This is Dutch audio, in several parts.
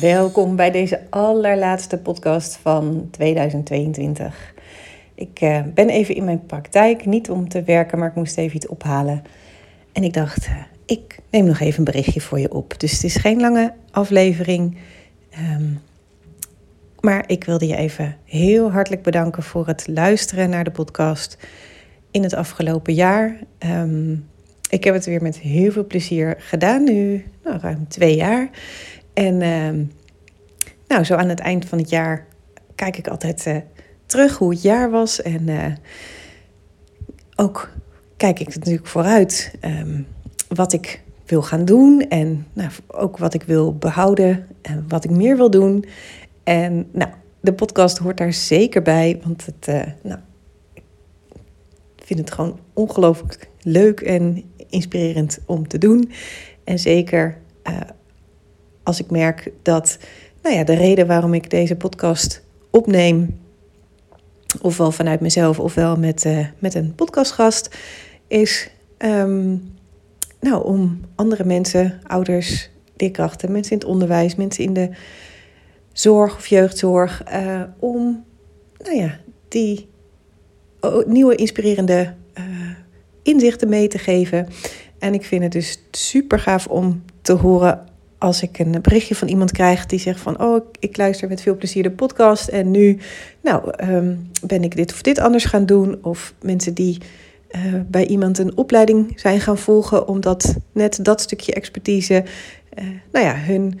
Welkom bij deze allerlaatste podcast van 2022. Ik uh, ben even in mijn praktijk, niet om te werken, maar ik moest even iets ophalen. En ik dacht, uh, ik neem nog even een berichtje voor je op. Dus het is geen lange aflevering. Um, maar ik wilde je even heel hartelijk bedanken voor het luisteren naar de podcast in het afgelopen jaar. Um, ik heb het weer met heel veel plezier gedaan, nu nou, ruim twee jaar. En uh, nou, zo aan het eind van het jaar kijk ik altijd uh, terug hoe het jaar was. En uh, ook kijk ik natuurlijk vooruit um, wat ik wil gaan doen. En nou, ook wat ik wil behouden en wat ik meer wil doen. En nou, de podcast hoort daar zeker bij. Want het, uh, nou, ik vind het gewoon ongelooflijk leuk en inspirerend om te doen. En zeker als ik merk dat nou ja, de reden waarom ik deze podcast opneem, ofwel vanuit mezelf ofwel met, uh, met een podcastgast, is um, nou, om andere mensen, ouders, leerkrachten, mensen in het onderwijs, mensen in de zorg of jeugdzorg, uh, om nou ja, die nieuwe inspirerende uh, inzichten mee te geven. En ik vind het dus super gaaf om te horen als ik een berichtje van iemand krijg die zegt van... oh, ik luister met veel plezier de podcast en nu nou, um, ben ik dit of dit anders gaan doen. Of mensen die uh, bij iemand een opleiding zijn gaan volgen... omdat net dat stukje expertise uh, nou ja, hun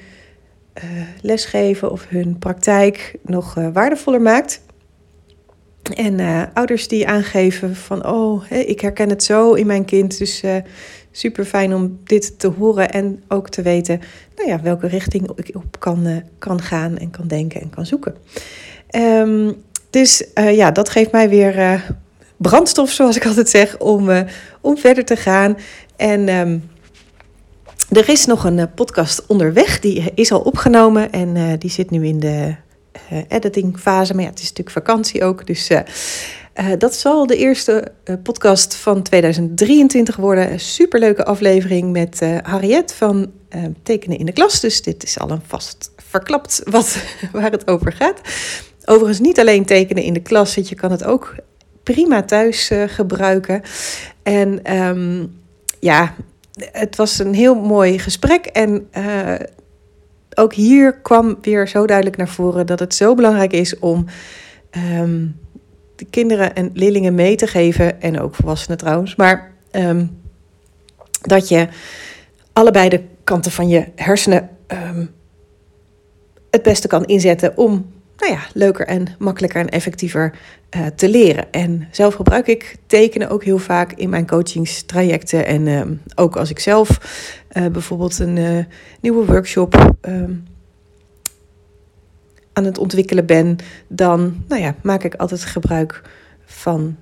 uh, lesgeven of hun praktijk nog waardevoller maakt... En uh, ouders die aangeven van, oh, ik herken het zo in mijn kind. Dus uh, super fijn om dit te horen en ook te weten, nou ja, welke richting ik op kan, uh, kan gaan en kan denken en kan zoeken. Um, dus ja, dat geeft mij weer brandstof, zoals ik altijd zeg, om, om verder te gaan. En um, er is nog een podcast onderweg, die is al opgenomen en die zit nu in de editingfase. Maar ja, het is natuurlijk vakantie ook. Dus uh, uh, dat zal de eerste podcast van 2023 worden. Een superleuke aflevering met Harriet van Tekenen in de Klas. Dus dit is al een vast verklapt wat, waar het over gaat. Overigens niet alleen tekenen in de klas. Je kan het ook prima thuis gebruiken. En um, ja, het was een heel mooi gesprek. En ook hier kwam weer zo duidelijk naar voren dat het zo belangrijk is om um, de kinderen en leerlingen mee te geven, en ook volwassenen trouwens, maar um, dat je allebei de kanten van je hersenen um, het beste kan inzetten om nou ja, leuker en makkelijker en effectiever uh, te leren. En zelf gebruik ik tekenen ook heel vaak in mijn coachingstrajecten. En uh, ook als ik zelf uh, bijvoorbeeld een nieuwe workshop ehm, aan het ontwikkelen ben, dan nou ja, maak ik altijd gebruik van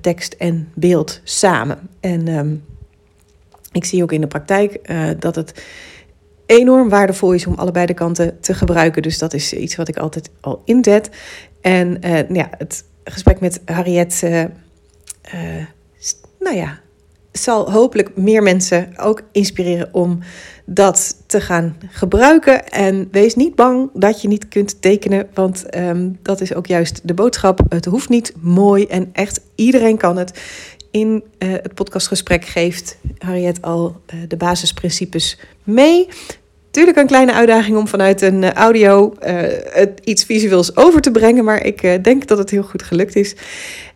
tekst en beeld samen. En um, ik zie ook in de praktijk dat het enorm waardevol is om allebei de kanten te gebruiken. Dus dat is iets wat ik altijd al inzet. En uh, ja, het gesprek met Harriet, uh, uh, nou ja, zal hopelijk meer mensen ook inspireren om dat te gaan gebruiken. En wees niet bang dat je niet kunt tekenen, want um, dat is ook juist de boodschap. Het hoeft niet mooi en echt iedereen kan het. In het podcastgesprek geeft Harriet al de basisprincipes mee. Tuurlijk een kleine uitdaging om vanuit een uh, audio het iets visueels over te brengen, maar ik denk dat het heel goed gelukt is.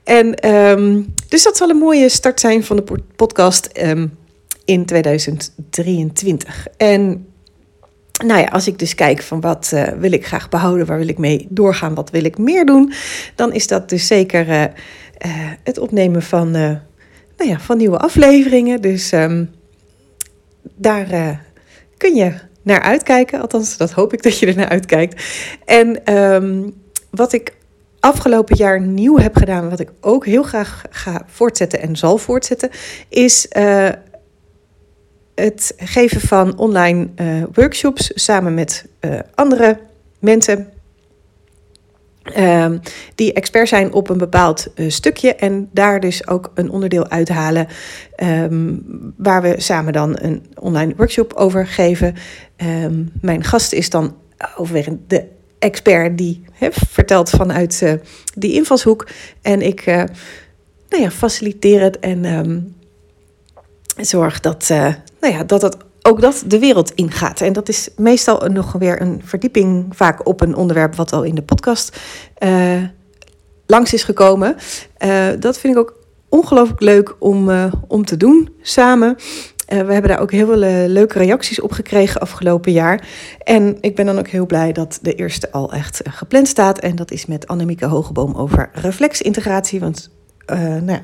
En um, dus dat zal een mooie start zijn van de podcast um, in 2023. En nou ja, als ik dus kijk van wat wil ik graag behouden, waar wil ik mee doorgaan, wat wil ik meer doen, dan is dat dus zeker het opnemen van, nou ja, van nieuwe afleveringen. Dus um, daar kun je naar uitkijken. Althans, dat hoop ik dat je er naar uitkijkt. En um, wat ik afgelopen jaar nieuw heb gedaan, wat ik ook heel graag ga voortzetten en zal voortzetten, is uh, het geven van online uh, workshops samen met uh, andere mensen. Uh, die expert zijn op een bepaald stukje en daar dus ook een onderdeel uithalen um, waar we samen dan een online workshop over geven. Um, mijn gast is dan overwegend de expert die vertelt vanuit die invalshoek. En ik nou ja, faciliteer het en ehm, zorg dat, nou ja, dat het ook dat de wereld ingaat. En dat is meestal nog weer een verdieping, vaak op een onderwerp wat al in de podcast uh, langs is gekomen. Uh, dat vind ik ook ongelooflijk leuk om, uh, om te doen samen. we hebben daar ook heel veel leuke reacties op gekregen afgelopen jaar. En ik ben dan ook heel blij dat de eerste al echt gepland staat. En dat is met Annemieke Hogeboom over reflexintegratie. Want nou ja,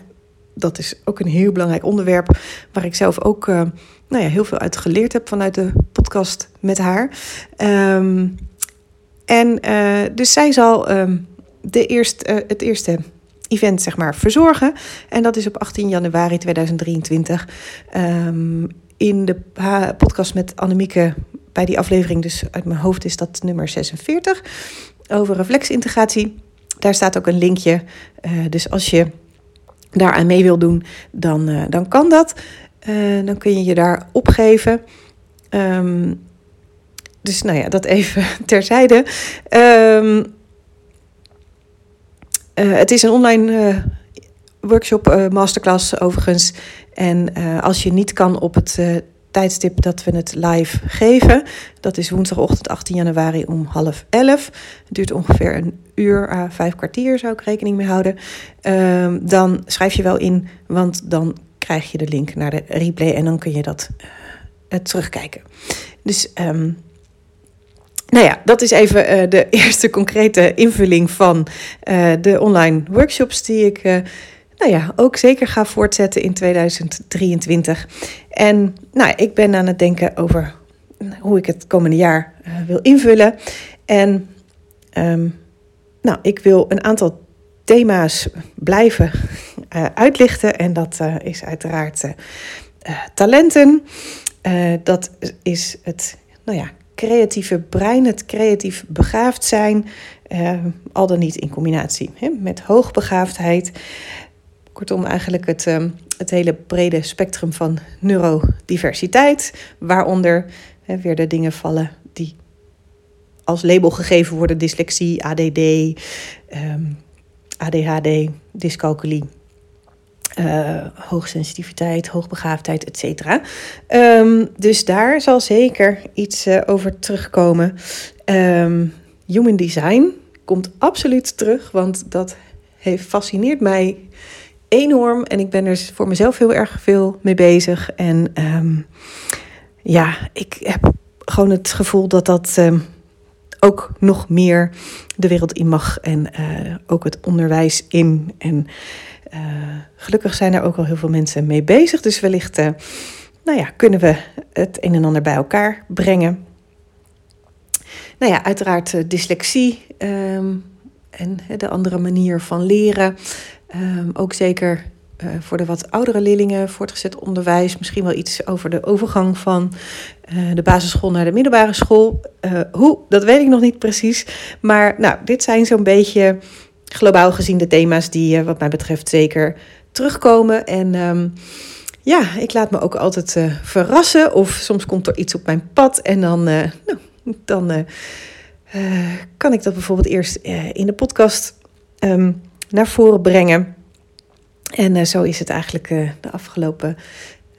dat is ook een heel belangrijk onderwerp waar ik zelf ook uh, nou ja, heel veel uit geleerd heb vanuit de podcast met haar. Um, en uh, dus zij zal um, de eerst, uh, het eerste event zeg maar verzorgen. En dat is op 18 januari 2023. Um, in de podcast met Annemieke, bij die aflevering, dus uit mijn hoofd is dat nummer 46, over reflexintegratie. Daar staat ook een linkje. dus als je daaraan mee wil doen, dan, uh, dan kan dat. Uh, dan kun je je daar opgeven. Um, dus nou ja, dat even terzijde. Um, uh, het is een online workshop, masterclass overigens. En als je niet kan op het tijdstip dat we het live geven. Dat is woensdagochtend 18 januari om half elf. Het duurt ongeveer een uur, uh, vijf kwartier zou ik rekening mee houden. Uh, dan schrijf je wel in, want dan krijg je de link naar de replay en dan kun je dat uh, terugkijken. Dus um, nou ja, dat is even uh, de eerste concrete invulling van uh, de online workshops die ik nou ja, ook zeker ga voortzetten in 2023. En nou, ik ben aan het denken over hoe ik het komende jaar uh, wil invullen. En um, nou, ik wil een aantal thema's blijven uh, uitlichten. En dat uh, is uiteraard talenten. dat is het nou ja, creatieve brein, het creatief begaafd zijn. al dan niet in combinatie hè, met hoogbegaafdheid. Kortom, eigenlijk het, um, het hele brede spectrum van neurodiversiteit, waaronder weer de dingen vallen die als label gegeven worden: dyslexie, ADD, um, ehm, ADHD, dyscalculie. Uh, hoogsensitiviteit, hoogbegaafdheid, et cetera. Um, dus daar zal zeker iets uh, over terugkomen. Um, human design komt absoluut terug, want dat heeft, fascineert mij enorm. En ik ben er voor mezelf heel erg veel mee bezig. En um, ja, ik heb gewoon het gevoel dat dat um, ook nog meer de wereld in mag. En uh, ook het onderwijs in. En uh, gelukkig zijn er ook al heel veel mensen mee bezig. Dus wellicht uh, nou ja, kunnen we het een en ander bij elkaar brengen. Nou ja, uiteraard dyslexie um, en de andere manier van leren. Um, ook zeker uh, voor de wat oudere leerlingen, voortgezet onderwijs, misschien wel iets over de overgang van uh, de basisschool naar de middelbare school. Uh, hoe, dat weet ik nog niet precies. Maar nou, dit zijn zo'n beetje globaal gezien de thema's die, wat mij betreft, zeker terugkomen. En um, ja, ik laat me ook altijd verrassen. Of soms komt er iets op mijn pad en dan, nou, dan kan ik dat bijvoorbeeld eerst in de podcast. Um, naar voren brengen. En uh, zo is het eigenlijk uh, de afgelopen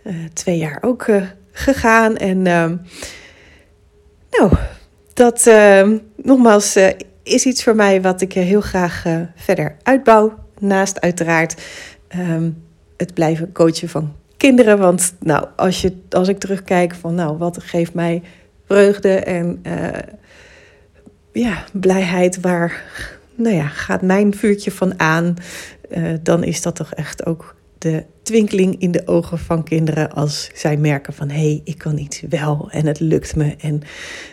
uh, twee jaar ook gegaan. En ehm, nou, dat ehm, nogmaals is iets voor mij wat ik heel graag verder uitbouw. Naast uiteraard um, het blijven coachen van kinderen. Want nou, als, je, als ik terugkijk van nou, wat geeft mij vreugde en ja, blijheid, waar nou ja, gaat mijn vuurtje van aan, uh, dan is dat toch echt ook de twinkeling in de ogen van kinderen als zij merken van hé, hey, ik kan iets wel en het lukt me. En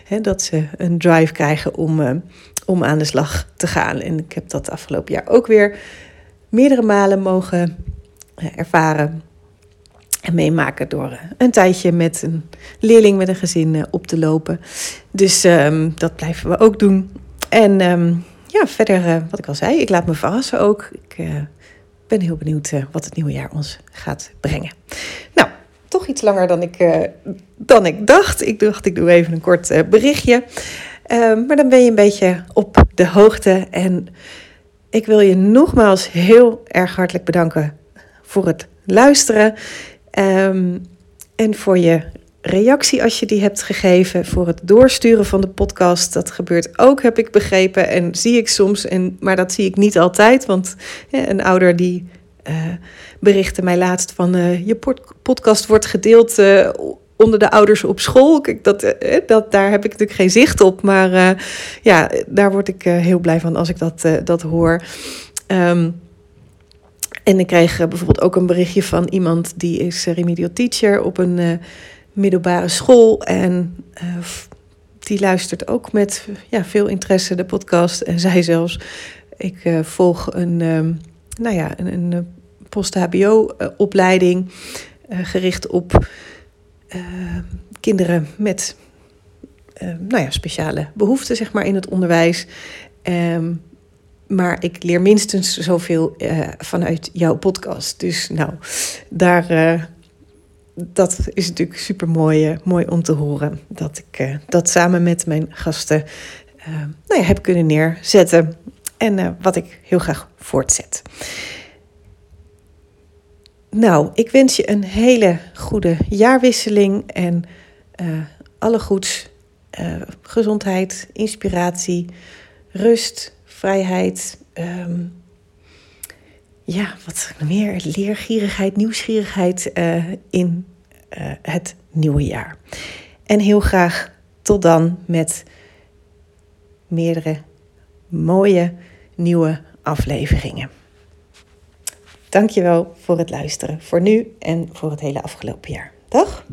hè, dat ze een drive krijgen om, uh, om aan de slag te gaan. En ik heb dat afgelopen jaar ook weer meerdere malen mogen uh, ervaren en meemaken door een tijdje met een leerling met een gezin op te lopen. Dus um, dat blijven we ook doen. En um, ja, verder, uh, wat ik al zei, ik laat me verrassen ook. Ik uh, ben heel benieuwd uh, wat het nieuwe jaar ons gaat brengen. Nou, toch iets langer dan ik, dan ik dacht. Ik dacht, ik doe even een kort berichtje. Maar dan ben je een beetje op de hoogte. En ik wil je nogmaals heel erg hartelijk bedanken voor het luisteren. Ehm, en voor je reactie als je die hebt gegeven. Voor het doorsturen van de podcast. Dat gebeurt ook, heb ik begrepen. En zie ik soms. En, maar dat zie ik niet altijd. Want een ouder die uh, berichtte mij laatst van... Uh, je podcast wordt gedeeld... Uh, onder de ouders op school. Kijk, dat, dat, daar heb ik natuurlijk geen zicht op. Maar ja, daar word ik heel blij van als ik dat, dat hoor. Um, en ik kreeg bijvoorbeeld ook een berichtje van iemand die is remedial teacher op een middelbare school. En die luistert ook met ja, veel interesse de podcast. En zij zelfs, ik volg een, um, nou ja, een, een post-HBO-opleiding uh, gericht op uh, kinderen met uh, nou ja, speciale behoeften zeg maar, in het onderwijs. Um, maar ik leer minstens zoveel vanuit jouw podcast. Dus nou, daar, dat is natuurlijk super mooi, mooi om te horen. Dat ik dat samen met mijn gasten nou ja, heb kunnen neerzetten. En wat ik heel graag voortzet. Nou, ik wens je een hele goede jaarwisseling en alle goeds. Gezondheid, inspiratie, rust, vrijheid. Um, ja, wat meer leergierigheid, nieuwsgierigheid uh, in het nieuwe jaar. En heel graag tot dan met meerdere mooie nieuwe afleveringen. Dankjewel voor het luisteren. Voor nu en voor het hele afgelopen jaar. Dag!